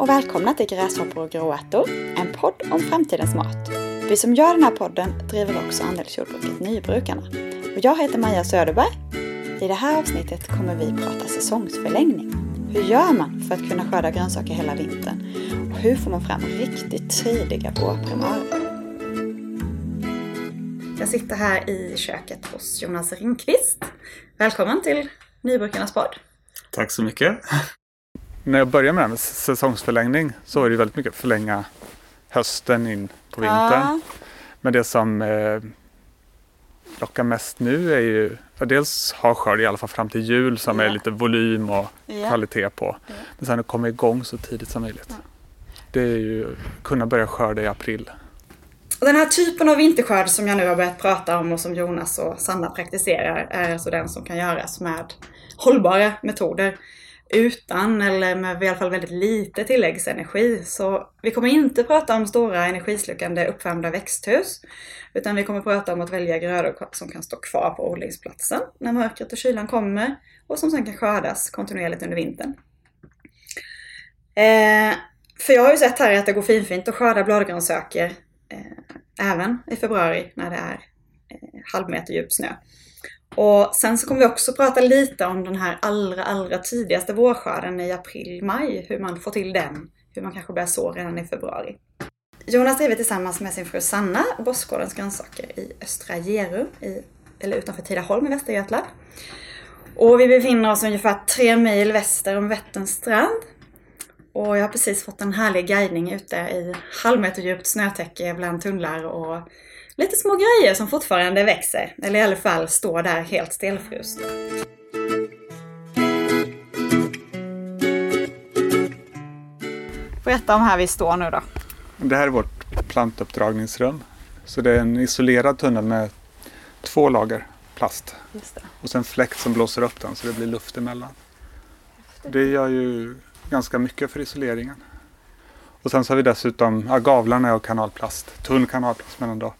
och välkomna till Gräshoppor och gråärtor, en podd om framtidens mat. Vi som gör den här podden driver också andelsjordbruket Nybrukarna. Och jag heter Maja Söderberg. I det här avsnittet kommer vi prata säsongsförlängning. Hur gör man för att kunna skörda grönsaker hela vintern? Och hur får man fram riktigt tidiga vårprimörer? Jag sitter här i köket hos Jonas Ringqvist. Välkommen till Nybrukarnas podd. Tack så mycket. När jag började med, med säsongsförlängning så var det väldigt mycket förlänga hösten in på vintern. Ja. Men det som eh, lockar mest nu är ju ja, dels ha skörd i alla fall fram till jul som Ja. är lite volym och Ja. kvalitet på. Men sen att komma igång så tidigt som möjligt. Det är ju kunna börja skörda i april. Den här typen av vinterskörd som jag nu har börjat prata om och som Jonas och Sanna praktiserar är alltså den som kan göras med hållbara metoder utan eller med i alla fall väldigt lite tilläggsenergi. Så vi kommer inte prata om stora energislukande uppvärmda växthus utan vi kommer prata om att välja grödor som kan stå kvar på odlingsplatsen när mörkret och kylan kommer och som sen kan skördas kontinuerligt under vintern. Eh, för jag har ju sett här att det går finfint att skörda bladgrönsaker eh, även i februari när det är eh, halvmeter djup snö. Och sen så kommer vi också prata lite om den här allra, allra tidigaste vårskörden i april-maj. Hur man får till den. Hur man kanske börjar så redan i februari. Jonas driver tillsammans med sin fru Sanna Bossgårdens grönsaker i Östra Gerum, i, eller utanför Tidaholm i Västergötland. Och vi befinner oss ungefär tre mil väster om Vätterns strand. Och jag har precis fått en härlig guidning ute i halvmeterdjupt snötäcke bland tunnlar och lite små grejer som fortfarande växer. Eller i alla fall står där helt stelfrusna. Berätta om här vi står nu då. Det här är vårt plantuppdragningsrum. Så det är en isolerad tunnel med två lager plast. Just det. Och sen fläkt som blåser upp den så det blir luft emellan. Det gör ju ganska mycket för isoleringen. Och sen så har vi dessutom, ja, gavlarna är av kanalplast, tunn kanalplast menar då.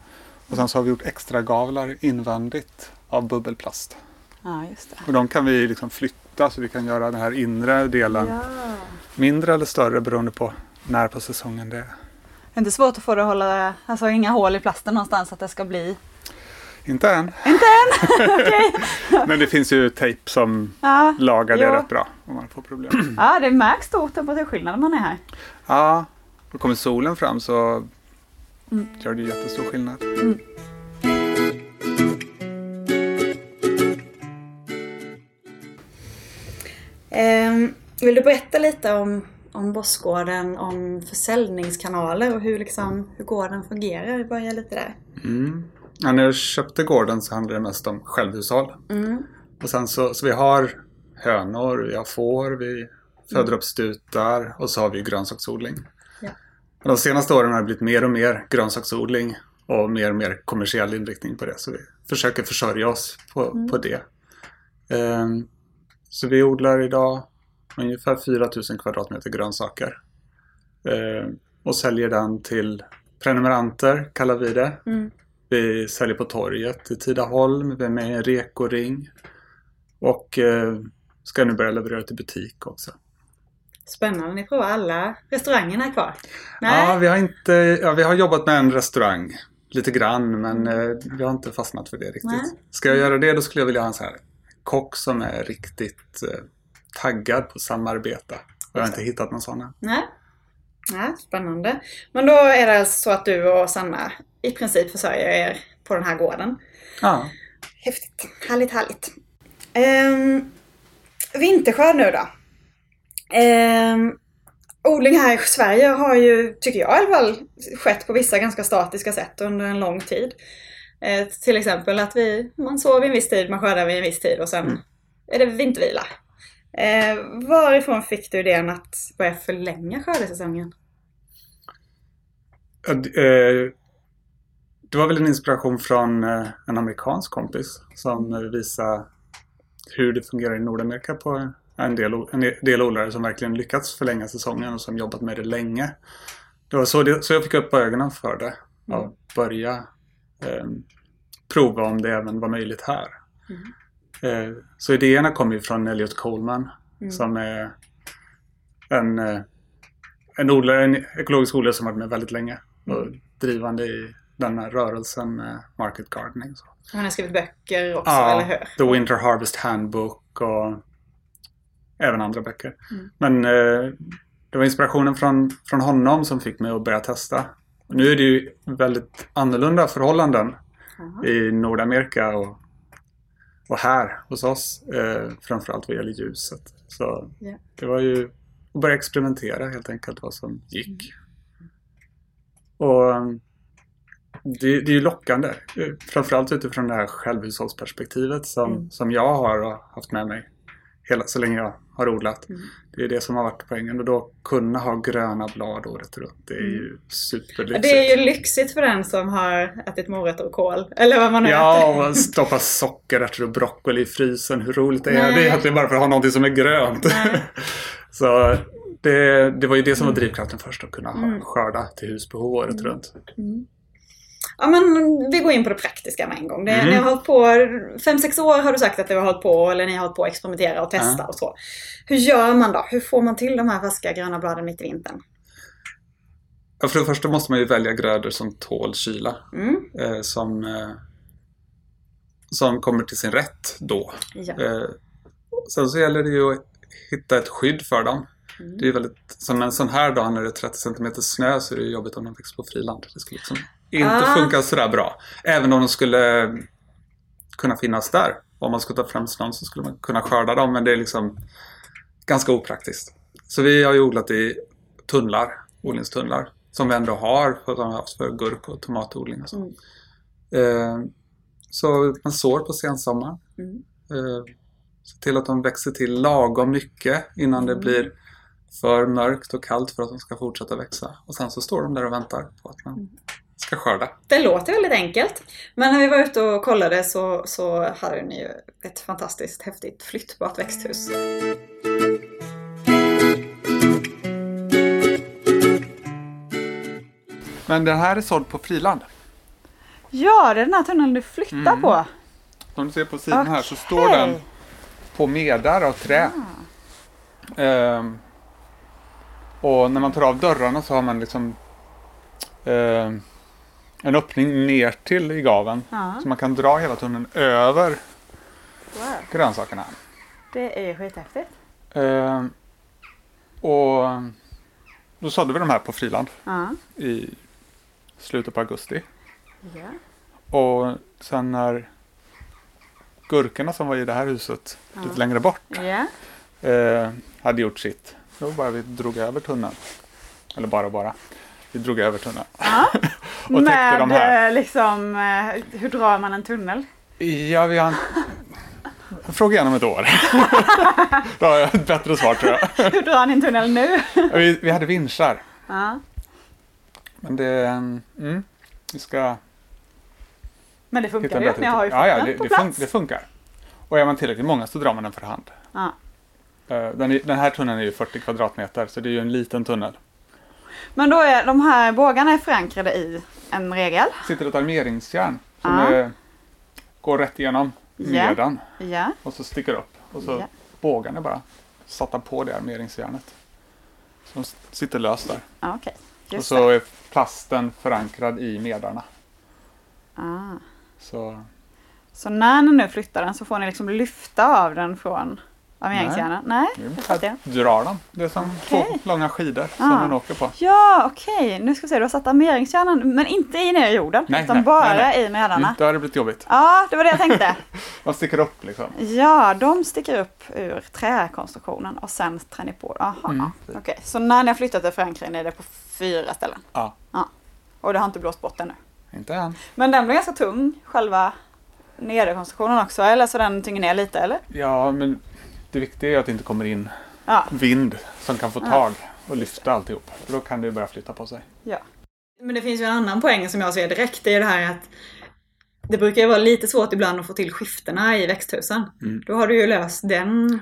Och sen så har vi gjort extra gavlar invändigt av bubbelplast. Ja, just det. Och de kan vi liksom flytta så vi kan göra den här inre delen Ja. mindre eller större beroende på när på säsongen det är. Det är inte svårt att få det att hålla, alltså inga hål i plasten någonstans att det ska bli... Inte än, Inte än! Okej. men det finns ju tejp som Ja. lagar det Jo. rätt bra om man får problem. ja, det märks stor temperaturskillnad när man är här. Ja, och kommer solen fram så Mm. gör det jättestor skillnad. Ehm, vill du berätta lite om, om Bossgården, om försäljningskanaler och hur, liksom, hur gården fungerar? Börja lite där. Mm. Ja, när jag köpte gården så handlade det mest om självhushåll. Mm. Och sen så, så vi har hönor, vi har får, vi föder upp stutar och så har vi grönsaksodling. De senaste åren har det blivit mer och mer grönsaksodling och mer och mer kommersiell inriktning på det. Så vi försöker försörja oss på, på det. Ehm, så vi odlar idag ungefär 4000 kvadratmeter grönsaker. Ehm, och säljer den till prenumeranter, kallar vi det. Mm. Vi säljer på torget i Tidaholm. Vi är med i en rekoring. Och eh, ska nu börja leverera till butik också. Spännande, ni provar alla restaurangerna är kvar? Nej? Ja, vi har inte, ja, vi har jobbat med en restaurang lite grann men eh, vi har inte fastnat för det riktigt. Nej. Ska jag göra det då skulle jag vilja ha en sån här kock som är riktigt eh, taggad på att samarbeta. Jag har inte hittat någon sån än. Nej. Nej, spännande. Men då är det alltså så att du och Sanna i princip försörjer er på den här gården. Ja. Häftigt. Härligt, härligt. Um, vinterskörd nu då. Ehm, odling här i Sverige har ju, tycker jag i alla fall, skett på vissa ganska statiska sätt under en lång tid. Eh, till exempel att vi, man sov vid en viss tid, man skördar vid en viss tid och sen Mm. är det vintervila. Eh, varifrån fick du idén att börja förlänga skördesäsongen? Eh, Det var väl en inspiration från eh, en amerikansk kompis som eh, visade hur det fungerar i Nordamerika på en del, en del odlare som verkligen lyckats förlänga säsongen och som jobbat med det länge. Det var så, det, så jag fick upp ögonen för det och börja eh, prova om det även var möjligt här. Eh, så idéerna kom ju från Elliot Coleman Mm. som är en, eh, en odlare, en ekologisk odlare som varit med väldigt länge. Och Mm. drivande i den här rörelsen med market gardening. Så. Han har skrivit böcker också, Ja, eller hur? The Winter Harvest Handbook och även andra böcker. Mm. Men eh, det var inspirationen från, från honom som fick mig att börja testa. Och nu är det ju väldigt annorlunda förhållanden Jaha. i Nordamerika och, och här hos oss. Eh, framförallt vad gäller ljuset. Så Ja. det var ju att börja experimentera helt enkelt vad som gick. Och um, det, det är ju lockande. Framförallt utifrån det här självhushållsperspektivet som, Mm. som jag har och haft med mig hela, så länge jag har odlat. Mm. Det är det som har varit poängen. Och då kunna ha gröna blad året runt. Det är ju Mm. superlyxigt. Det är ju lyxigt för den som har ätit morötter och kål. Eller vad man nu Ja, äter. och stoppa sockerärtor och broccoli i frysen. Hur roligt det är. Nej. Det är egentligen bara för att ha någonting som är grönt. Så det, det var ju det som var drivkraften först. Att kunna Mm. skörda till husbehov året Mm. runt. Mm. Ja men vi går in på det praktiska med en gång. Det, Mm. Ni har hållit på, fem sex år har du sagt att ni har hållit på, eller ni har hållit på att experimentera och testa Ja. och så. Hur gör man då? Hur får man till de här färska gröna bladen mitt i vintern? Ja, för det första måste man ju välja grödor som tål kyla. Mm. Eh, som, eh, som kommer till sin rätt då. Ja. Eh, sen så gäller det ju att hitta ett skydd för dem. Mm. Det är väldigt, som en sån här dag när det är 30 cm snö så är det jobbigt om de växer på friland. Det skulle liksom inte Ah. funka sådär bra. Även om de skulle kunna finnas där. Om man skulle ta fram snön så skulle man kunna skörda dem men det är liksom ganska opraktiskt. Så vi har ju odlat i tunnlar, odlingstunnlar. Som vi ändå har för, som vi har haft för gurk och tomatodling och så. Mm. Eh, så man sår på sensommaren. Mm. Eh, Se till att de växer till lagom mycket innan det Mm. blir för mörkt och kallt för att de ska fortsätta växa. Och sen så står de där och väntar på att Mm. man ska skörda. Det låter väldigt enkelt. Men när vi var ute och kollade så, så hade ni ju ett fantastiskt häftigt flyttbart växthus. Men den här är såld på friland. Ja, det är den här tunneln du flyttar Mm. på. Som du ser på sidan här så står den på medar av trä. Ah. Ehm, och när man tar av dörrarna så har man liksom ehm, en öppning ner till i gaven. Ja, Så man kan dra hela tunneln över wow. grönsakerna. Det är skithäftigt. Ehm, och då sådde vi de här på friland Ja. i slutet på augusti. ja. Och sen när gurkorna som var i det här huset Ja. lite längre bort eh, hade gjort sitt. Då bara vi drog över tunneln. Eller bara bara. Vi drog över tunneln. ja. Och täckte de här. eh, liksom, eh, hur drar man en tunnel? Ja, vi har en... Fråga igen om ett år. Då har jag ett bättre svar tror jag. Hur drar ni en tunnel nu? Vi, vi hade vinschar. Ja. Men det... Mm, vi ska Men det funkar ju. Ni har ju fått ja, ja, den det, på det, plats. fun- det funkar. Och är man tillräckligt många så drar man den för hand. Ja. Eh, Den, den här tunneln är ju 40 kvadratmeter så det är ju en liten tunnel. Men då är de här bågarna är förankrade i en regel. sitter ett armeringsjärn som Ja. är, går rätt igenom Ja. medan Ja. och så sticker upp. Och så Ja. bågarna är bara satta på det armeringsjärnet. Som s- sitter löst där. Ja, Okej, och så det. är plasten förankrad i medarna. Ah. Så Så när ni nu flyttar den så får ni liksom lyfta av den från armeringsjärnen? Nej, vi jag fattar. drar dem. Det är som Okej. två långa skidor som Ah. man åker på. Ja, okej. Nu ska vi se. Du har satt armeringsjärnen, men inte i ner i jorden. Nej, utan nej, bara nej, i medarna. Då har det blivit jobbigt. Ja, det var det jag tänkte. Man sticker upp liksom. Ja, de sticker upp ur träkonstruktionen och sen trär ni på. Aha. Mm. Okej, så när ni har flyttat till förankringen är det på fyra ställen? Ja. Och det har inte blåst bort ännu? Inte än. Men den blir ganska tung, själva nederkonstruktionen också, eller så den tynger ner lite, eller? Ja, men det viktiga är att det inte kommer in Ja. vind som kan få tag och lyfta alltihop. För då kan det ju börja flytta på sig. ja. Men det finns ju en annan poäng som jag ser direkt, det är ju det här att det brukar ju vara lite svårt ibland att få till skiftena i växthusen. Mm. Då har du ju löst den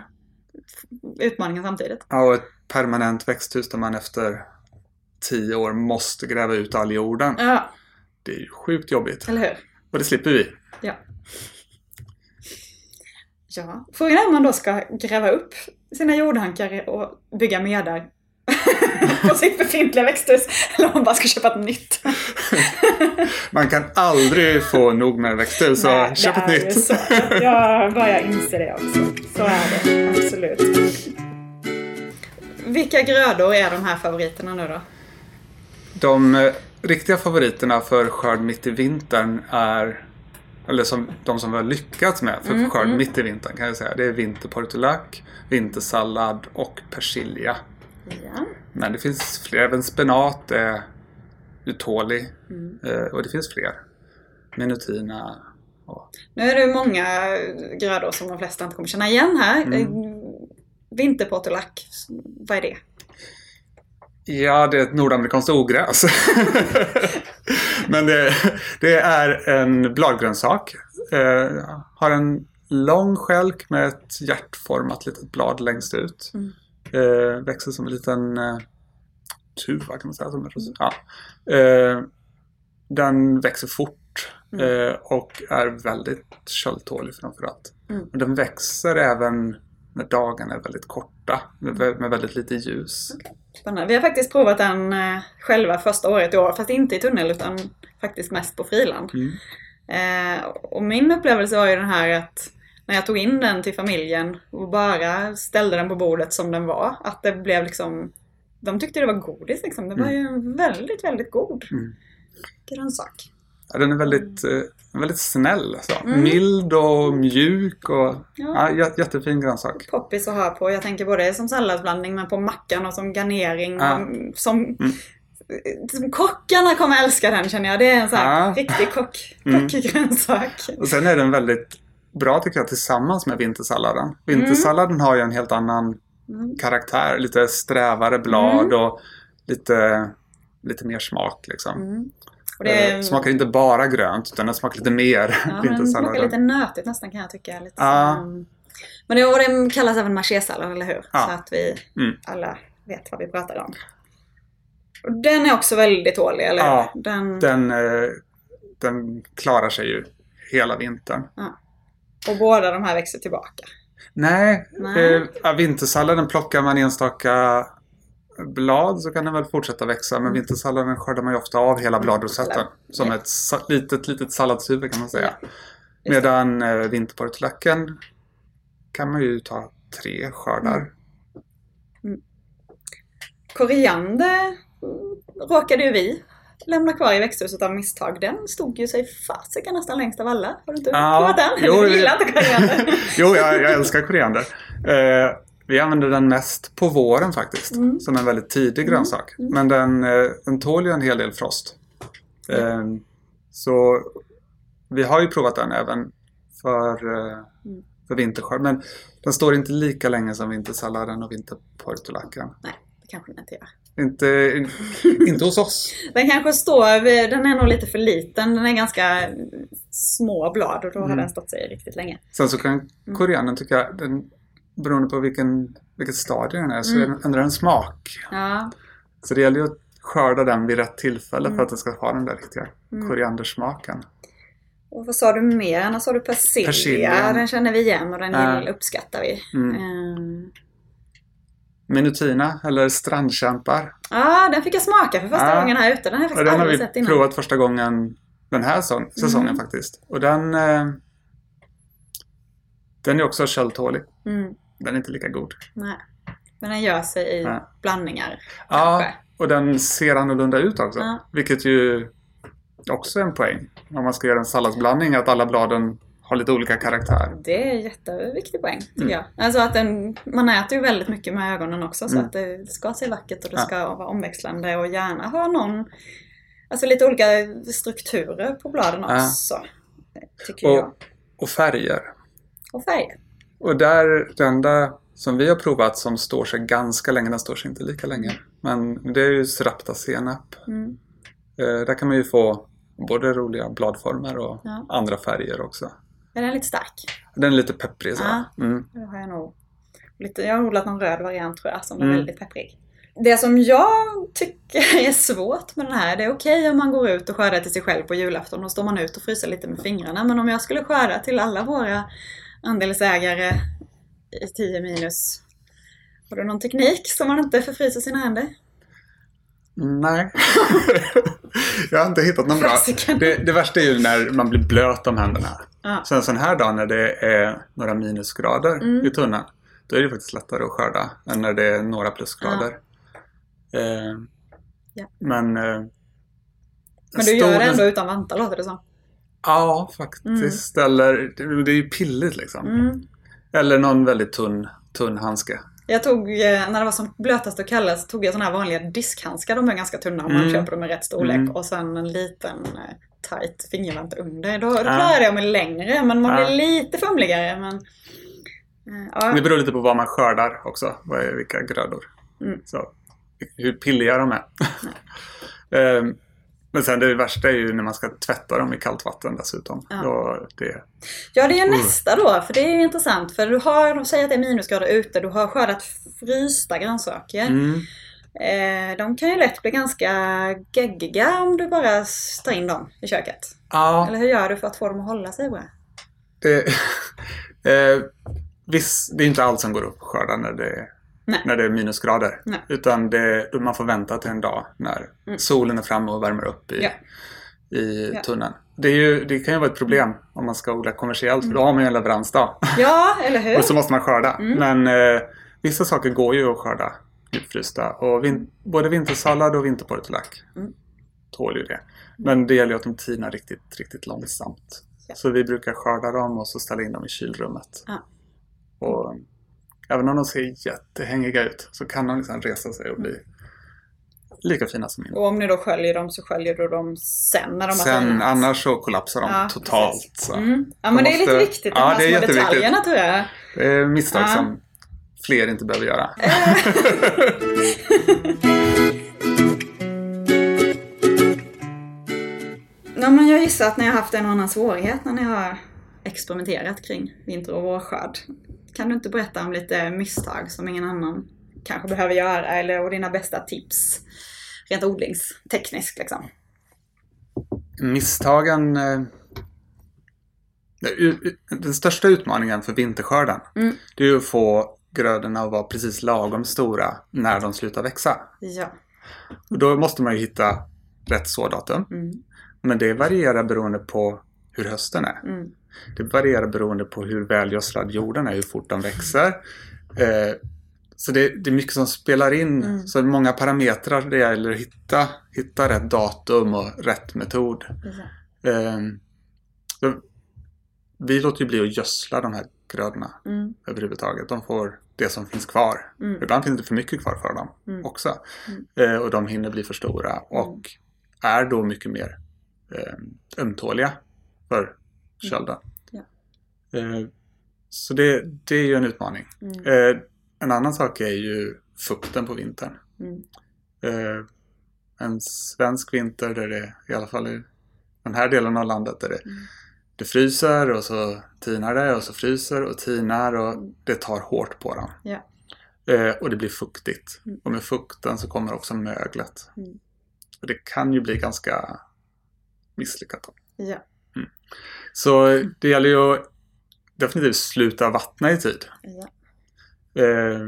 utmaningen samtidigt. Ja, och ett permanent växthus där man efter tio år måste gräva ut all jorden. Ja, Det är ju sjukt jobbigt. eller hur? Och det slipper vi. Ja. Ja, frågan är om man då ska gräva upp sina jordhankar och bygga medar på sitt befintliga växthus. Eller om man bara ska köpa ett nytt. Man kan aldrig få nog med växthus, så Nej, köp ett nytt. Så. Jag börjar inse det också. Så är det, absolut. Vilka grödor är de här favoriterna nu då? De eh, riktiga favoriterna för skörd mitt i vintern är eller som, de som vi har lyckats med för Mm, skörd mitt i vintern kan jag säga. Det är vinterportulak, vintersallad och persilja. Ja. Men det finns fler. Även spenat är uthållig. Mm. Eh, och det finns fler. Minutina. Och, Nu är det många grödor som de flesta inte kommer känna igen här. Mm. Eh, Vinterportulak, vad är det? ja, det är ett nordamerikanskt ogräs. Men det, det är en bladgrönsak. Eh, har en lång skälk med ett hjärtformat litet blad längst ut. Mm. Eh, växer som en liten eh, tuva kan man säga. Som en, ros- ja. eh, den växer fort eh, och är väldigt köldtålig framförallt. Mm. Den växer även när dagarna är väldigt korta med, med väldigt lite ljus. Spännande. Vi har faktiskt provat den eh, själva första året i år, fast inte i tunnel utan faktiskt mest på friland. Mm. Eh, och min upplevelse var ju den här att när jag tog in den till familjen och bara ställde den på bordet som den var, att det blev liksom de tyckte det var godis liksom. Det var ju en väldigt, väldigt god Mm. grönsak. Ja, den är väldigt, eh, väldigt snäll. Alltså. Mm. Mild och mjuk och Ja. ja, jä- jättefin grönsak. Poppis att ha på. Jag tänker både som salladsblandning men på mackan och som garnering. Ja. Och som, Mm. som Kockarna kommer älska den känner jag. Det är en sån här riktig kock, Mm. kockgrönsak. Och sen är den väldigt bra tycker jag tillsammans med vintersalladen. Vintersalladen har ju en helt annan Mm. karaktär. Lite strävare blad och lite, lite mer smak liksom. Det Eh, Smakar inte bara grönt utan den smakar lite mer ja, den smakar lite nötigt nästan kan jag tycka. Lite Ja. som, men det, och den kallas även marchésallad, eller hur? Ja. Så att vi Mm. alla vet vad vi pratar om. Den är också väldigt tålig, eller hur? Ja, Den, Den, eh, den klarar sig ju hela vintern. Och båda de här växer tillbaka. Nej, Nej. Eh, ja, vintersalladen plockar man enstaka blad så kan den väl fortsätta växa. Mm. Men vintersalladen skördar man ju ofta av hela bladrosetten. Som ett litet, litet salladshuvud kan man säga. Medan eh, vinterportulacken kan man ju ta tre skördar. Mm. Koriander mm, råkade ju vi lämna kvar i växthuset av misstag. Den stod ju sig fasiken nästan längst av alla. Har du inte Ja, provat den? jo, du gillar inte koriander? jo, jag, jag älskar koriander. Eh, vi använder den mest på våren faktiskt. Mm. Som en väldigt tidig grönsak. Men den, eh, den tål ju en hel del frost. Eh, så vi har ju provat den även för, eh, Mm. för vinterskörd. Men den står inte lika länge som vintersalladen och vinterportulacken. Nej, det kanske den inte gör. Inte, in, inte hos oss. Den kanske står, den är nog lite för liten. Den är ganska små blad och då har Mm. den stått sig riktigt länge. Sen så kan Mm. koriandern tycka jag, den, beroende på vilken, vilket stadie den är, så Mm. ändrar den smak. Ja, Så det gäller ju att skörda den vid rätt tillfälle Mm. för att den ska ha den där riktiga Mm. koriandersmaken. och vad sa du mer? Annars sa du persilja. Persilja. Den känner vi igen och den gillar- uppskattar vi. Mm. Ehm, Minutina eller strandkämpar. Ja, den fick jag smaka för första Ja. gången här ute. Den har jag faktiskt den har aldrig vi sett innan. provat första gången den här säsong- säsongen Mm. faktiskt. Och den, eh, den är också köldtålig. Den är inte lika god. nej. Men den gör sig i Ja. blandningar. Ja, Kanske. och den ser annorlunda ut också. Ja. Vilket ju också är en poäng. Om man ska göra en salladsblandning, att alla bladen har lite olika karaktär. Det är en jätteviktig poäng, tycker Mm. jag. Alltså att den, man äter ju väldigt mycket med ögonen också, så Mm. att det ska se vackert och det Ja. ska vara omväxlande och gärna ha någon, alltså lite olika strukturer på bladen Ja. också. Tycker jag. Och, och färger. Och färger. Och där, det enda som vi har provat som står sig ganska länge, den står sig inte lika länge. Men det är ju srapta senap. Mm. Eh, där kan man ju få både roliga bladformer och Ja. andra färger också. Är den lite stark? Den är lite pepprig så. Ja. Mm. Har jag nog. Lite, jag har odlat någon röd variant tror jag som är Mm. väldigt pepprig. Det som jag tycker är svårt med den här, det är okej om man går ut och skördar till sig själv på julafton och står man ut och fryser lite med fingrarna. Men om jag skulle skörda till alla våra andelsägare i 10 minus Har du någon teknik som man inte förfryser sina händer? Nej. jag har inte hittat någon bra. Det, det värsta är ju när man blir blöt om händerna. Ja. Så en sån här dag när det är några minusgrader Mm. i tunnan. Då är det faktiskt lättare att skörda än när det är några plusgrader. Eh, Ja. Men... Eh, Men du gör det stor- ändå utan vantar låter det som. Ja, faktiskt. Eller det, är ju pilligt liksom. Mm. Eller någon väldigt tunn, tunn handske. Jag tog, eh, när det var som blötast och kallast, tog jag såna här vanliga diskhandskar. De är ganska tunna om man Mm. köper dem i rätt storlek. Mm. Och sen en liten eh, tight fingervante under. Då, då Ja. klarade jag mig längre, men man blir lite fumligare. Men, eh, ja. Det beror lite på vad man skördar också. Vilka grödor. Mm. Så, hur pilliga de är. Men sen det värsta är ju när man ska tvätta dem i kallt vatten dessutom. Ja. Då det, Ja, det är Mm. nästa då, för det är intressant. För du har, de säger att det är minusgrader ute, du har skördat frysta grönsaker. mm, Eh, de kan ju lätt bli ganska geggiga om du bara tar in dem i köket. ja, Eller hur gör du för att få dem att hålla sig bra? det, eh, viss, det är inte allt som går upp skörda när det, Nej. när det är minusgrader. Nej. Utan det, man får vänta till en dag när Mm. solen är framme och värmer upp i, Ja. i Ja. tunneln. Det, är ju, det kan ju vara ett problem om man ska odla kommersiellt för då har man ju en leveransdag. Ja, eller hur? Och så måste man skörda. Mm. Men eh, vissa saker går ju att skörda djupfrysta. Och vin- både vintersallad och vinterportulak Mm. tål ju det. Men det gäller ju att de tinar riktigt, riktigt långsamt. Ja. Så vi brukar skörda dem och så ställa in dem i kylrummet. Ja. Och även om de ser jättehängiga ut så kan de liksom resa sig och bli lika fina som innan. Och om ni då sköljer dem så sköljer du dem sen när de har Sen annars så kollapsar de Ja, totalt. Mm. Ja De men det är lite måste- viktigt, Ja, de här det är små detaljerna tror jag. Det är misstag Ja. som fler inte behöver göra. Ja, men jag gissar att ni har haft en och annan svårighet när ni har experimenterat kring vinter och vårskörd. Kan du inte berätta om lite misstag som ingen annan kanske behöver göra eller och dina bästa tips rent odlingstekniskt liksom? Misstagen... eh, Den största utmaningen för vinterskörden Mm. det är att få grödorna att vara precis lagom stora när de slutar växa. Ja. Och då måste man ju hitta rätt sådatum. Mm. Men det varierar beroende på hur hösten är. Mm. Det varierar beroende på hur välgödslad jorden är, hur fort den växer. Eh, så det, det är mycket som spelar in. Mm. Så många parametrar det gäller att hitta, hitta rätt datum och rätt metod. Ehm, så vi låter ju bli att gödsla de här grödorna Mm. överhuvudtaget. De får det som finns kvar. Mm. Ibland finns det för mycket kvar för dem Mm. också. Mm. Eh, och de hinner bli för stora och är då mycket mer eh, ömtåliga för kölden. Ja. Eh, så det, det är ju en utmaning. Mm. Eh, en annan sak är ju fukten på vintern. Mm. Eh, en svensk vinter där det i alla fall i den här delen av landet där det, Mm. det fryser och så tinar det och så fryser och tinar och det tar hårt på dem. Ja. Och det blir fuktigt. Mm. Och med fukten så kommer också möglet. Mm. Och det kan ju bli ganska misslyckat. Ja. Så det gäller ju att definitivt sluta vattna i tid. Ja. Eh,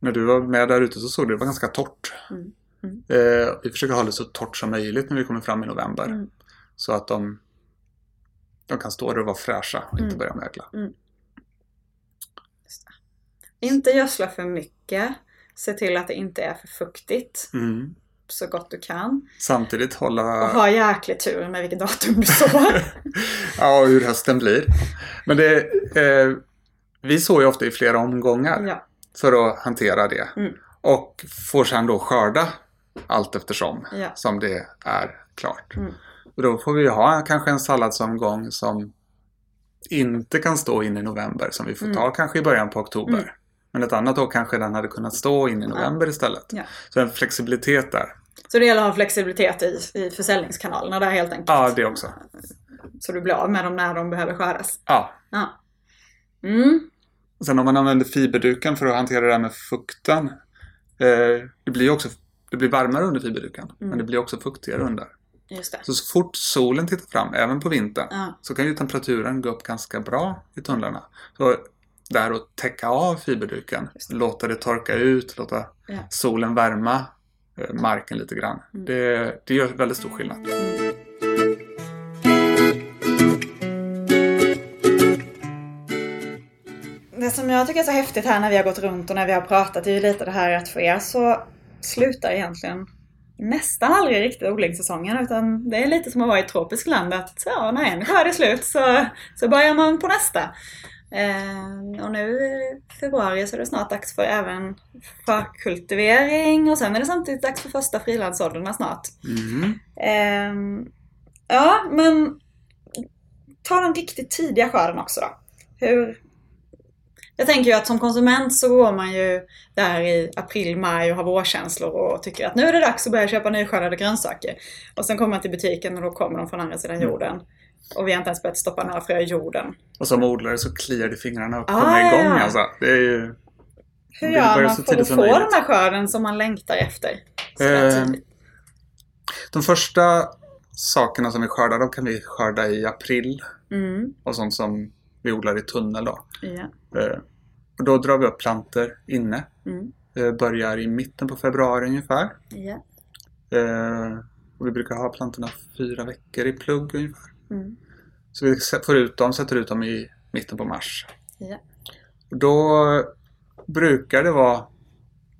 när du var med där ute så såg du det var ganska torrt. Mm. Mm. Eh, vi försöker ha det så torrt som möjligt när vi kommer fram i november. Mm. Så att de, de kan stå där och vara fräscha och inte Mm. börja mögla. Inte gödsla för mycket. Se till att det inte är för fuktigt. Så gott du kan. Samtidigt hålla... Och ha jäklig tur med vilket datum du sår. ja, och hur hösten blir. Men det, eh, vi sår ju ofta i flera omgångar ja. för att hantera det. Mm. Och får sedan då skörda allt eftersom Ja. som det är klart. Mm. Och då får vi ha kanske en salladsomgång som inte kan stå in i november som vi får Mm. ta kanske i början på oktober. Mm. Men ett annat år kanske den hade kunnat stå in i november istället. Ja. Så en flexibilitet där. Så det gäller att ha flexibilitet i, i försäljningskanalerna där helt enkelt. Ja, det också. Så du blir av med dem när de behöver skördas. Ja. Ja. Mm. Sen om man använder fiberduken för att hantera det här med fukten. Eh, det blir också det blir varmare under fiberduken. Mm. Men det blir också fuktigare under. Just det. Så, så fort solen tittar fram, även på vintern, Ja. så kan ju temperaturen gå upp ganska bra i tunnlarna. Så där och täcka av fiberduken. Låta det torka ut, låta Ja. solen värma marken lite grann. Mm. Det, det gör väldigt stor skillnad. Det som jag tycker är så häftigt här när vi har gått runt och när vi har pratat är ju lite det här att för er så slutar egentligen nästan aldrig riktigt odlingssäsongen utan det är lite som att vara i ett tropiskt land att ja, när en skörd är slut så, så börjar man på nästa. Eh, och nu i februari så är det snart dags för även förkultivering och sen är det samtidigt dags för första frilandsåldrarna snart. Mm. Ehm, ja, men ta den riktigt tidiga skörden också då. Hur... Jag tänker ju att som konsument så går man ju där i april, maj och har vårkänslor och tycker att nu är det dags att börja köpa nyskördade grönsaker. Och sen kommer man till butiken och då kommer de från andra sidan Mm. jorden. Och vi har inte ens börjat stoppa några frö i jorden. Och som odlare så kliar det fingrarna och Ah, kommer igång ja. alltså. Det är ju... Hur gör man för att få den här skörden som man längtar efter? Eh? De första sakerna som vi skördar, de kan vi skörda i april. Mm, Och sånt som vi odlar i tunnel då. ja. Eh, Och då drar vi upp planter inne. Mm, Eh, Börjar i mitten på februari ungefär. Eh, Och vi brukar ha plantorna fyra veckor i plugg ungefär. Mm, Så vi får ut dem, sätter ut dem i mitten på mars. ja. Då brukar det vara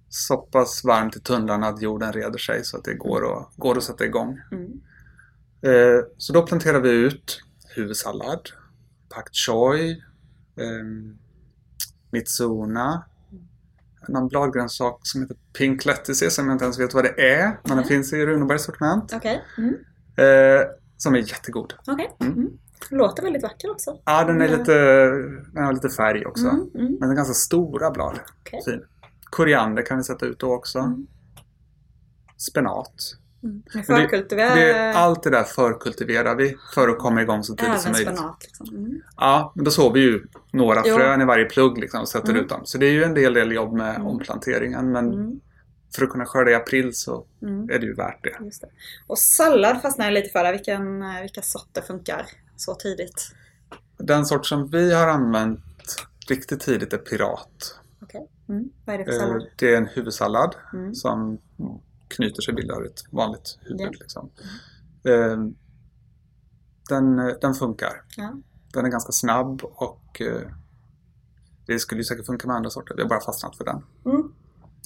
så pass varmt i tunnlarna att jorden reder sig så att det går att, går att sätta igång. Mm, Eh, Så då planterar vi ut huvudsallad, pak choi, eh, mitsuna, någon bladgrönsak som heter pink lettuce som jag inte ens vet vad det är, men den Nej. finns i Runebergs sortiment. Okej. Mm. Eh, som är jättegod. Okej. Mm. Mm. Låter väldigt vacker också. Ja, den, är Mm. lite, den har lite färg också. Mm, mm. Men den är ganska stora blad. Okej. Fin. Koriander kan vi sätta ut då också. Mm. Spenat. Mm. Men Förkultivera Det, allt det där förkultiverar vi för att komma igång så tidigt även som möjligt. spenat. Liksom. Mm. Ja, men då sår vi ju några Jo. frön i varje plugg liksom, och sätter Mm. ut dem. Så det är ju en del, del jobb med omplanteringen. Men. För att kunna skörda i april så Mm. är det ju värt det. Det. Och sallad fastnar jag lite för där. Vilken, eh, vilka sorter funkar så tidigt? Den sort som vi har använt riktigt tidigt är Pirat. Okej. Mm. Vad är det för Eh, sallad? Det är en huvudsallad Mm. som knyter sig bildar ett vanligt huvud. Ja. Liksom. Eh, Den, den funkar. Ja. Den är ganska snabb och det skulle ju säkert funka med andra sorter. Vi har bara fastnat för den. Mm.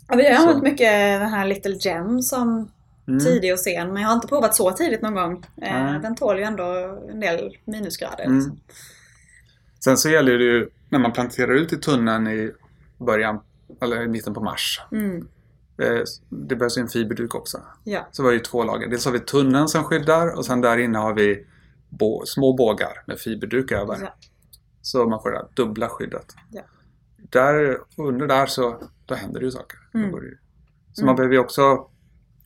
Ja, vi har använt mycket den här Little Gem som Mm. tidig och sen. Men jag har inte provat så tidigt någon gång. Nej. Den tål ju ändå en del minusgrader. Mm. Liksom. Sen så gäller det ju när man planterar ut i tunneln i början eller i mitten på mars. Mm. Eh, Det behövs ju en fiberduk också. Ja. Så var det ju två lager. Dels har vi tunneln som skyddar och sen där inne har vi små bågar med fiberduk över. Ja. Så man får det dubbla skyddet. Ja. Där, under där så då händer det ju saker. Mm. det ju. Så Mm. man behöver ju också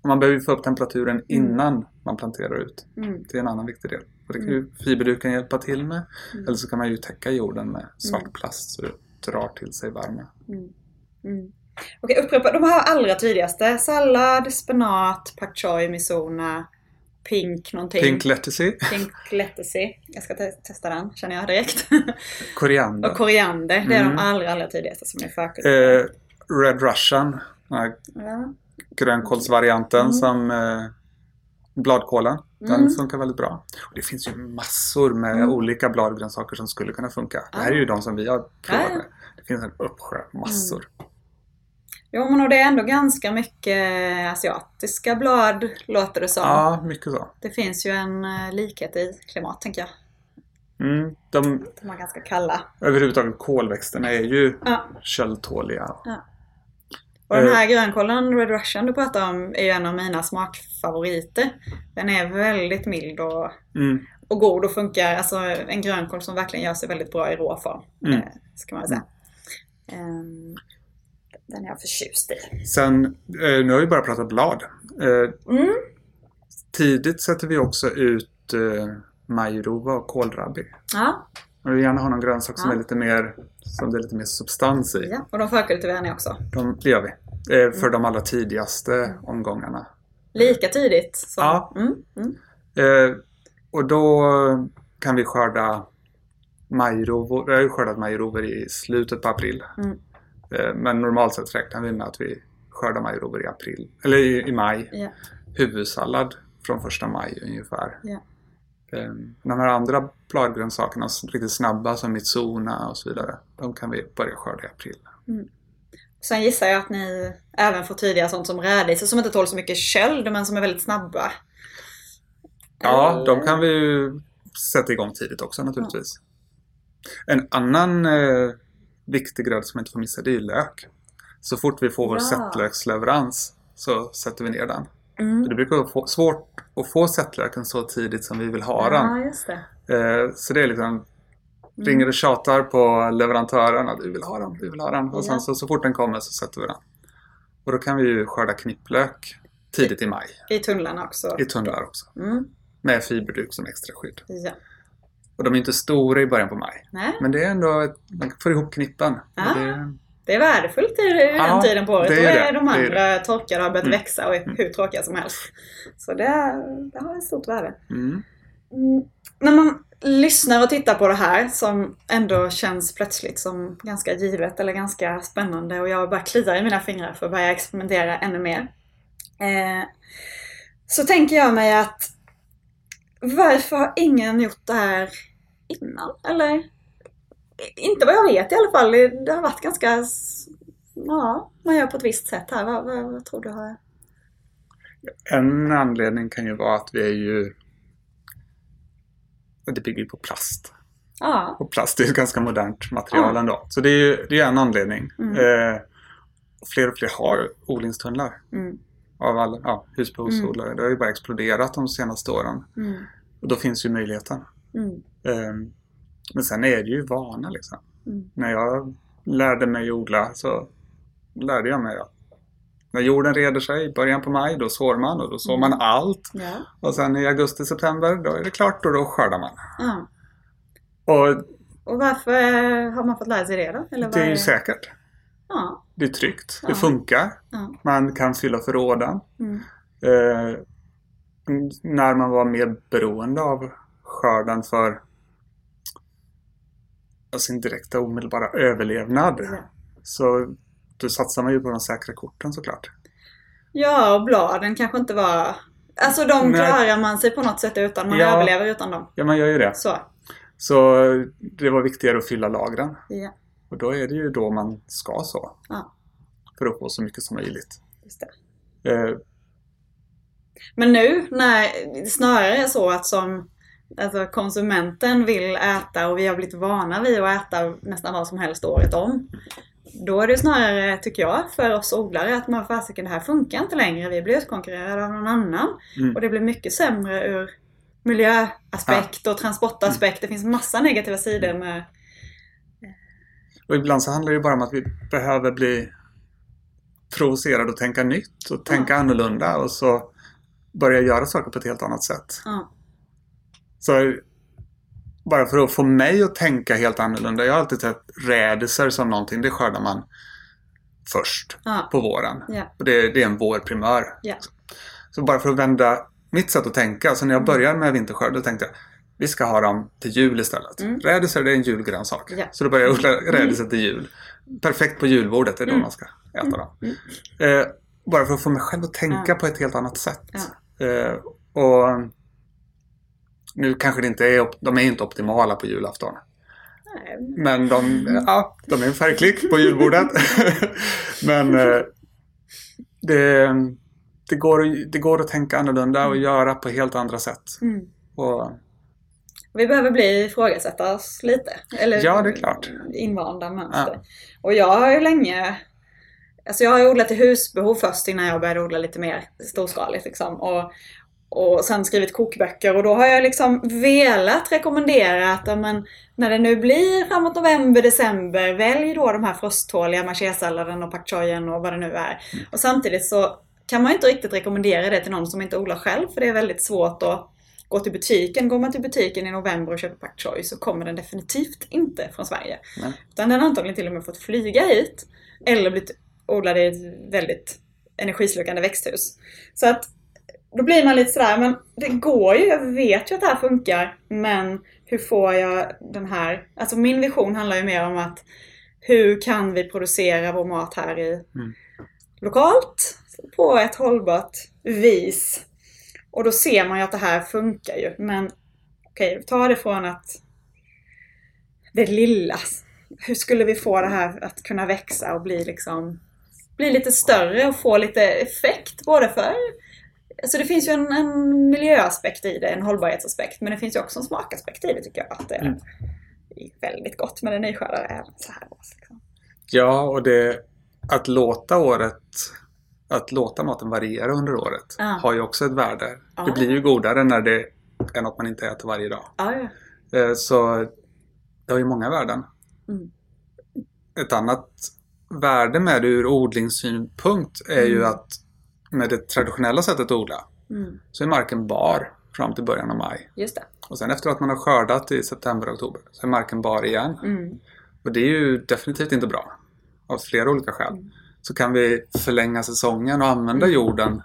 man behöver få upp temperaturen innan man planterar ut. Mm. Det är en annan viktig del. Och det kan ju fiberduken hjälpa till med. Mm. Eller så kan man ju täcka jorden med svart plast så det drar till sig värme. Mm. Mm. Okej, upprepa de här allra tidigaste. Sallad, spenat, pak choi, mizuna, pink någonting. Pink lettuce, Pink lettuce. Jag ska te- testa den, känner jag direkt. koriander, och koriander, det är Mm. de allra, allra tidigaste som är förkultiverade. eh, Red Russian, den här Ja. grönkålsvarianten Mm. som eh, bladkålen. Den Mm. funkar väldigt bra. Och det finns ju massor med Mm. olika bladgrönsaker som skulle kunna funka. Det här är ju de som vi har provat med. Det finns en uppsjö, massor. Jo, men och det är ändå ganska mycket asiatiska blad, låter det som. Ja, mycket så. Det finns ju en eh, likhet i klimat, tänker jag. Mm, de, De är ganska kalla. överhuvudtaget kolväxterna är ju Ja. köldtåliga. Och den Eh. här grönkålen Red Russian du pratar om är ju en av mina smakfavoriter. Den är väldigt mild och, Mm. och god och funkar. Alltså en grönkål som verkligen gör sig väldigt bra i rå form. Mm. Eh, ska man säga. Ehm, den är jag förtjust i. Sen, eh, nu har vi bara pratat blad. Eh, Mm. tidigt sätter vi också ut eh, majrova och kålrabbi. Ja, Jag vill gärna ha någon grönsak som Ja. är lite mer som det är lite mer substans i. ja. och de förkultiverar ni också. De, det gör vi. Eh, för de allra tidigaste omgångarna. Lika tidigt. Som, Ja. Mm. Mm. Eh, och då kan vi skörda majrovor. Vi har ju skördat majrovor i slutet på april. Mm. Eh, Men normalt sett räknar vi med att vi skördar majrovor i april. Eller i, i maj. Ja. Huvudsallad från första maj ungefär. Ja. Eh, De här andra bladgrönsakerna, riktigt snabba som mitsuna och så vidare. De kan vi börja skörda i april. Sen gissar jag att ni även får tidiga sånt som rädisor som inte tål så mycket köld men som är väldigt snabba. Ja, Eller- de kan vi ju sätta igång tidigt också naturligtvis. En annan eh, viktig gröda som inte får missa det är ju lök. Så fort vi får vår Ja. sättlöksleverans så sätter vi ner den. Mm. Det brukar vara svårt att få sättlöken så tidigt som vi vill ha den. Ja, det. Eh, så det är liksom Mm. ringer och tjatar på leverantören att vi vill ha den, vi vill ha den. Och sen så, så fort den kommer så sätter vi den. Och då kan vi ju skörda knipplök tidigt i maj. I tunnlarna också. I tunnlar också. Mm. Med fiberduk som extra skydd. Ja. Och de är inte stora i början på maj. Nej, Men det är ändå, man får ihop knippen. Ah. Det, det är värdefullt i den Ja, tiden på året. det Då är är det. de Det är andra torkade och har börjat Mm. växa och är hur tråkiga som helst. Så det, det har ett stort värde. mm. Mm. När man lyssnar och tittar på det här som ändå känns plötsligt som ganska givet eller ganska spännande och jag bara kliar i mina fingrar för att börja experimentera ännu mer. Eh, så tänker jag mig att varför har ingen gjort det här innan? Eller? Inte vad jag vet i alla fall. Det har varit ganska... Ja, man gör på ett visst sätt här. Vad, vad, vad tror du har... En anledning kan ju vara att vi är ju... Det bygger ju på plast. Ja. Och plast är ett ganska modernt material Ja. ändå. Så det är ju det är en anledning. Mm. Eh, fler och fler har odlingstunnlar. Mm, Av alla ja, husbehovsodlare. Det har ju bara exploderat de senaste åren. mm, Och då finns ju möjligheten. mm, Eh, men sen är det ju vana liksom. mm. När jag lärde mig odla så lärde jag mig att när jorden reder sig i början på maj då sår man och då sår man allt. Ja. Och sen i augusti-september då är det klart och då skördar man. ja. Och Och varför har man fått lära sig det då? Eller det är ju säkert. Ja. Det är tryggt. Det funkar. Man kan fylla förråden. Mm. Eh, när man var mer beroende av skörden för sin direkta omedelbara överlevnad. Ja. Så då satsar man ju på de säkra korten såklart. ja, och bladen kanske inte var... Alltså de Nej. klarar man sig på något sätt utan. Man Ja. överlever utan dem. Ja, man gör ju det. Så. Så det var viktigare att fylla lagren. Ja, Och då är det ju då man ska så. Ja. För att få så mycket som möjligt. just det. Eh, Men nu när snarare är så att som alltså, konsumenten vill äta och vi har blivit vana vid att äta nästan vad som helst året om. Då är det snarare, tycker jag, för oss odlare att man fasiken det här funkar inte längre. Vi blir utkonkurrerade av någon annan. Mm. Och det blir mycket sämre ur miljöaspekt och transportaspekt. Det finns massa negativa sidor med... och ibland så handlar det bara om att vi behöver bli provocerade och tänka nytt och tänka annorlunda och så börja göra saker på ett helt annat sätt. Ja, Så bara för att få mig att tänka helt annorlunda. Jag har alltid sett rädisor som någonting, det skördar man först ja, på våren. ja, Och det, det är en vårprimör. ja. Så bara för att vända mitt sätt att tänka. Så när jag började med vinterskörd då tänkte jag vi ska ha dem till jul istället. Mm. Rädisor det är en julgrönsak. Ja. Så då började jag odla rädisor till jul. Perfekt på julbordet, det är då Mm. man ska äta dem. Mm. Eh, bara för att få mig själv att tänka på ett helt annat sätt. Ja. Eh, och nu kanske det inte är, de är inte optimala på julafton. Nej, Men de, ja, de är en färgklick på julbordet. Men eh, det, det, går, det går att tänka annorlunda och göra på helt andra sätt. Mm. Och, Vi behöver bli ifrågasätta oss lite. Eller Ja, det är klart. invanda mönster. Och jag har ju länge... Alltså jag har odlat i husbehov först innan jag började odla lite mer storskaligt. Liksom. Och, och sen skrivit kokböcker och då har jag liksom velat rekommendera att ja, men, när det nu blir framåt november, december, välj då de här frosttåliga machésalladen och pak choyen och vad det nu är. Och samtidigt så kan man inte riktigt rekommendera det till någon som inte odlar själv för det är väldigt svårt att gå till butiken. Går man till butiken i november och köper pak choi så kommer den definitivt inte från Sverige. Nej. Utan den har antagligen till och med fått flyga hit eller blivit odlad i ett väldigt energislukande växthus. Så att då blir man lite sådär, men det går ju, jag vet ju att det här funkar, men hur får jag den här, alltså min vision handlar ju mer om att hur kan vi producera vår mat här i Mm. lokalt på ett hållbart vis. Och då ser man ju att det här funkar ju, men okej, ta det från att det lilla. Hur skulle vi få det här att kunna växa och bli liksom bli lite större och få lite effekt både för Alltså det finns ju en, en miljöaspekt i det, en hållbarhetsaspekt, men det finns ju också en smakaspekt i det tycker jag. Att det Mm. är väldigt gott med den nyskördade även så här års. Liksom. Ja, och det att låta året att låta maten variera under året Ja. har ju också ett värde. Ja. Det blir ju godare när det är något man inte äter varje dag. Ja, ja. Eh, Så det har ju många värden. Mm. Ett annat värde med det ur odlingssynpunkt är ju Mm. att med det traditionella sättet att odla Mm. så är marken bar fram till början av maj. Just det. Och sen efter att man har skördat i september och oktober så är marken bar igen. Mm. Och det är ju definitivt inte bra. Av flera olika skäl. Mm. Så kan vi förlänga säsongen och använda jorden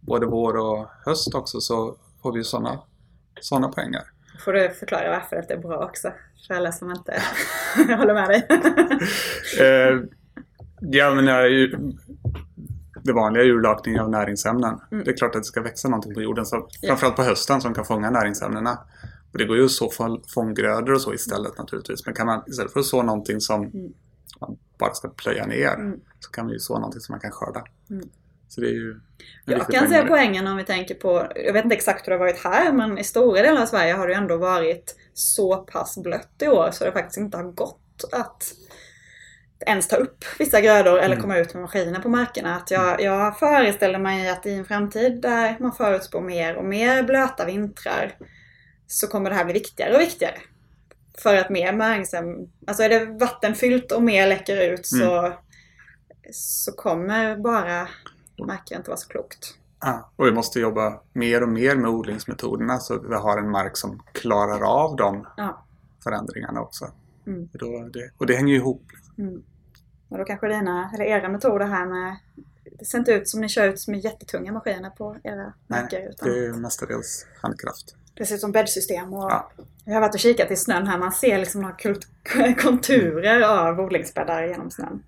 både vår och höst också så får vi ju sådana såna poänger. Får du förklara varför det är bra också? För alla som inte håller med dig. Eh, jag är ju, det vanliga är urlakning av näringsämnen. Mm. Det är klart att det ska växa någonting på jorden, så, framförallt på hösten, som kan fånga näringsämnena. Och det går ju att så få fånggrödor och så istället naturligtvis. Men kan man istället för att så någonting som Mm. man bara ska plöja ner Mm. så kan man ju så någonting som man kan skörda. Mm. Så det är ju Jag kan det. poängen om vi tänker på, jag vet inte exakt hur det har varit här, men i stora delar av Sverige har det ändå varit så pass blött i år så det faktiskt inte har gått att ens ta upp vissa grödor eller Mm. komma ut med maskiner på markerna. Att jag, jag föreställer mig att i en framtid där man förutspår mer och mer blöta vintrar så kommer det här bli viktigare och viktigare. För att mer näringsämnen, alltså är det vattenfyllt och mer läcker ut så, så kommer bara marken inte vara så klokt. Ja, och vi måste jobba mer och mer med odlingsmetoderna så att vi har en mark som klarar av de Ja. förändringarna också. Mm. Då det, och det hänger ju ihop. Mm. Och då kanske dina, eller era metoder här med det ser inte ut som ni kör ut med jättetunga maskiner på era. Utan Det är mestadels handkraft. det ser ut som bäddsystem. Och Ja. Jag har varit och kikat i snön här. Man ser liksom några konturer av odlingsbäddar genom snön.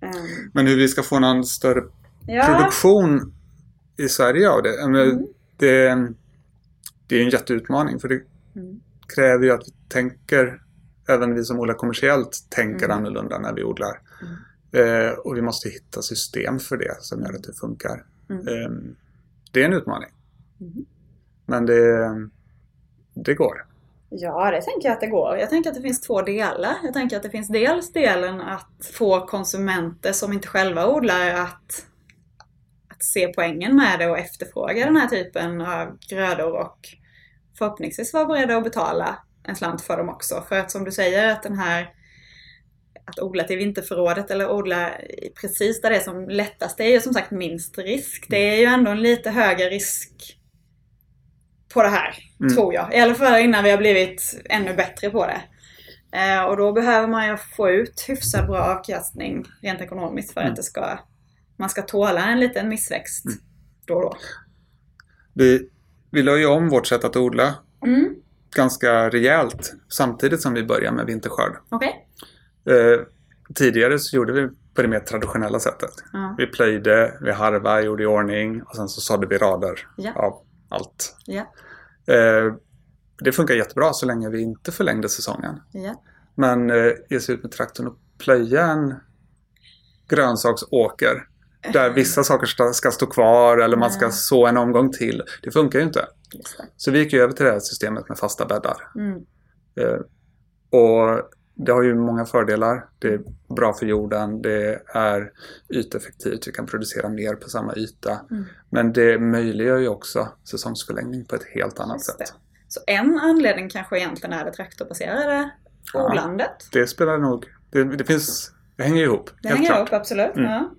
Ehm, Men hur vi ska få någon större ja, produktion i Sverige av det. Mm. det, det är en jätteutmaning för det Mm. kräver ju att vi tänker, även vi som odlar kommersiellt, tänker Mm. annorlunda när vi odlar. Eh, och vi måste hitta system för det som gör att det funkar. Mm. Eh, det är en utmaning. Mm. Men det, det går. Ja, det tänker jag att det går. Jag tänker att det finns två delar. Jag tänker att det finns dels delen att få konsumenter som inte själva odlar att, att se poängen med det och efterfråga den här typen av grödor och förhoppningsvis vara beredda att betala en slant för dem också. För att som du säger att den här att odla till vinterförrådet eller odla precis där det är som lättast, det är ju som sagt minst risk. Det är ju ändå en lite högre risk på det här, Mm. tror jag. I alla fall innan vi har blivit ännu bättre på det. Eh, och då behöver man ju få ut hyfsat bra avkastning rent ekonomiskt för Mm. att det ska, man ska tåla en liten missväxt Mm. då och då. Vi, vi la ju om vårt sätt att odla Mm. Ganska rejält samtidigt som vi började med vinterskörd. Okej? Eh, tidigare så gjorde vi på det mer traditionella sättet. Ja. Vi plöjde, vi harvade, gjorde i ordning och sen så sådde vi rader Ja. av allt. Ja. Eh, det funkar jättebra så länge vi inte förlängde säsongen. Ja. Men eh, ge sig ut med traktorn och plöja en grönsaksåker där vissa saker ska, stå kvar eller man ska så en omgång till. Det funkar ju inte. Så vi gick ju över till det här systemet med fasta bäddar. Mm. Eh, och det har ju många fördelar. Det är bra för jorden, det är yteffektivt, vi kan producera mer på samma yta. Mm. Men det möjliggör ju också säsongsförlängning på ett helt annat sätt. Så en anledning kanske egentligen är det traktorbaserade Ja. odlandet. Det spelar nog... Det, det finns... Det hänger ihop. Det hänger klart. ihop, absolut. Mm. Ja.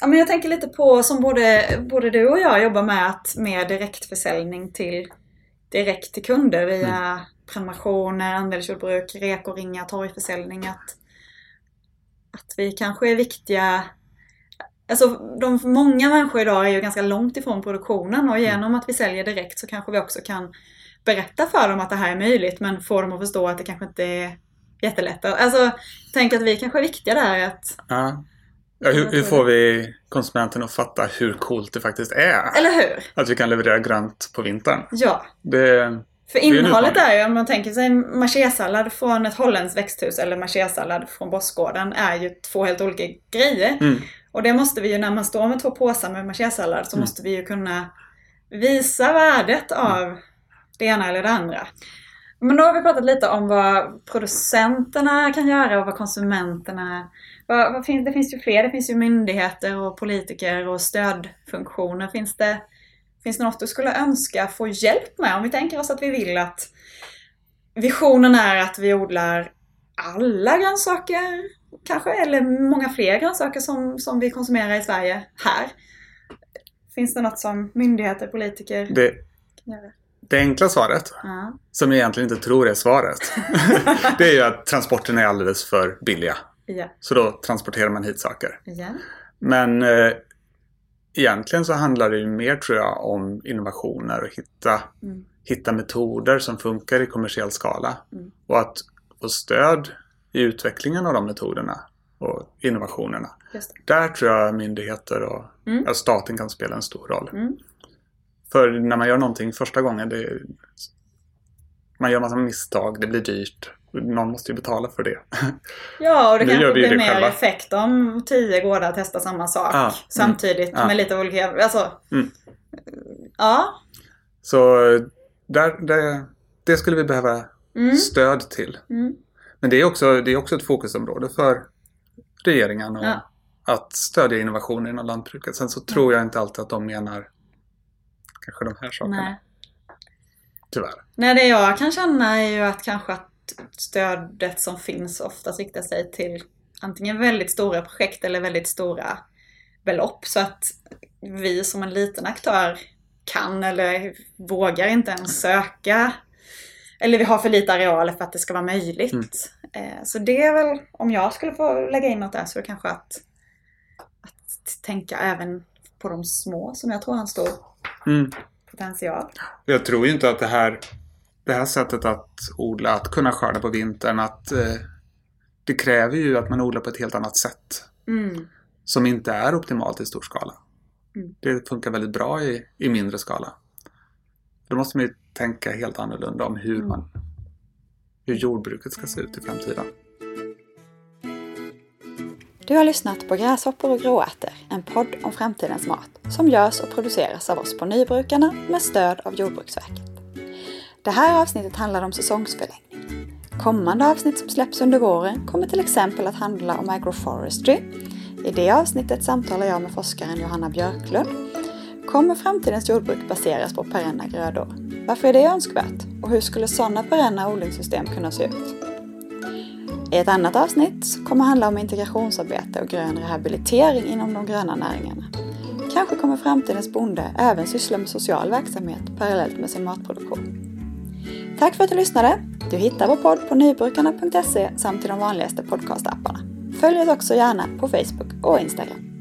Ja, men jag tänker lite på som både, både du och jag jobbar med att med direktförsäljning till direkt till kunder via Mm. prenumerationer, andelsjordbruk, rekoringar, torgförsäljning. Att, att vi kanske är viktiga Alltså de, många människor idag är ju ganska långt ifrån produktionen och genom att vi säljer direkt så kanske vi också kan berätta för dem att det här är möjligt men få dem att förstå att det kanske inte är jättelätt. Alltså, tänk att vi kanske är viktiga där. Att, Ja. Ja, hur, hur får vi konsumenten att fatta hur coolt det faktiskt är? eller hur? Att vi kan leverera grönt på vintern. Ja. Det, För innehållet är ju, om man tänker sig machésallad från ett holländskt växthus eller machésallad från Bossgården är ju två helt olika grejer. mm, Och det måste vi ju, när man står med två påsar med machésallad så Mm. måste vi ju kunna visa värdet av det ena eller det andra. Men då har vi pratat lite om vad producenterna kan göra och vad konsumenterna... Det finns ju fler, det finns ju myndigheter och politiker och stödfunktioner. Finns det, finns det något du skulle önska få hjälp med? Om vi tänker oss att vi vill att visionen är att vi odlar alla grönsaker kanske, eller många fler grönsaker som, som vi konsumerar i Sverige här. Finns det något som myndigheter, politiker det, kan göra? det enkla svaret, Ja. som jag egentligen inte tror är svaret, det är ju att transporterna är alldeles för billiga. Ja. Så då transporterar man hit saker. Ja. Men eh, egentligen så handlar det ju mer tror jag om innovationer och hitta, Mm. hitta metoder som funkar i kommersiell skala. Mm. Och att få stöd i utvecklingen av de metoderna och innovationerna. Där tror jag myndigheter och Mm. ja, staten kan spela en stor roll. Mm. För när man gör någonting första gången, det man gör massa misstag, det blir dyrt. Någon måste ju betala för det. Ja, och det kanske blir det mer själva. effekt om tio gårdar testar samma sak mm, samtidigt ja. med lite olika... Alltså, Mm. Ja. Så där, det, det skulle vi behöva Mm. stöd till. Mm. Men det är också, det är också ett fokusområde för regeringen och Ja. att stödja innovationer inom lantbruket. Sen så tror jag inte alltid att de menar kanske de här sakerna. Nej. Tyvärr. Nej, det jag kan känna är ju att kanske att stödet som finns oftast riktar sig till antingen väldigt stora projekt eller väldigt stora belopp. Så att vi som en liten aktör kan eller vågar inte ens söka. Eller vi har för lite arealer för att det ska vara möjligt. Mm. Eh, Så det är väl, om jag skulle få lägga in något där så är det kanske att, att tänka även på de små som jag tror har en stor Mm. potential. Jag tror ju inte att det här, det här sättet att odla, att kunna skörda på vintern, att eh, det kräver ju att man odlar på ett helt annat sätt. Mm. Som inte är optimalt i stor skala. Mm. Det funkar väldigt bra i, i mindre skala. Då måste man ju tänka helt annorlunda om hur Mm. man hur jordbruket ska se ut i framtiden. Du har lyssnat på Gräshoppor och gråärtor, en podd om framtidens mat som görs och produceras av oss på Nybrukarna med stöd av Jordbruksverket. Det här avsnittet handlar om säsongsförlängning. Kommande avsnitt som släpps under våren kommer till exempel att handla om agroforestry. I det avsnittet samtalar jag med forskaren Johanna Björklund. Kommer framtidens jordbruk baseras på perenna grödor? Varför är det önskvärt? Och hur skulle sådana perenna odlingssystem kunna se ut? I ett annat avsnitt kommer handla om integrationsarbete och grön rehabilitering inom de gröna näringarna. Kanske kommer framtidens bonde även syssla med social verksamhet parallellt med sin matproduktion. Tack för att du lyssnade! Du hittar vår podd på nybrukarna.se samt i de vanligaste podcastapparna. Följ oss också gärna på Facebook och Instagram.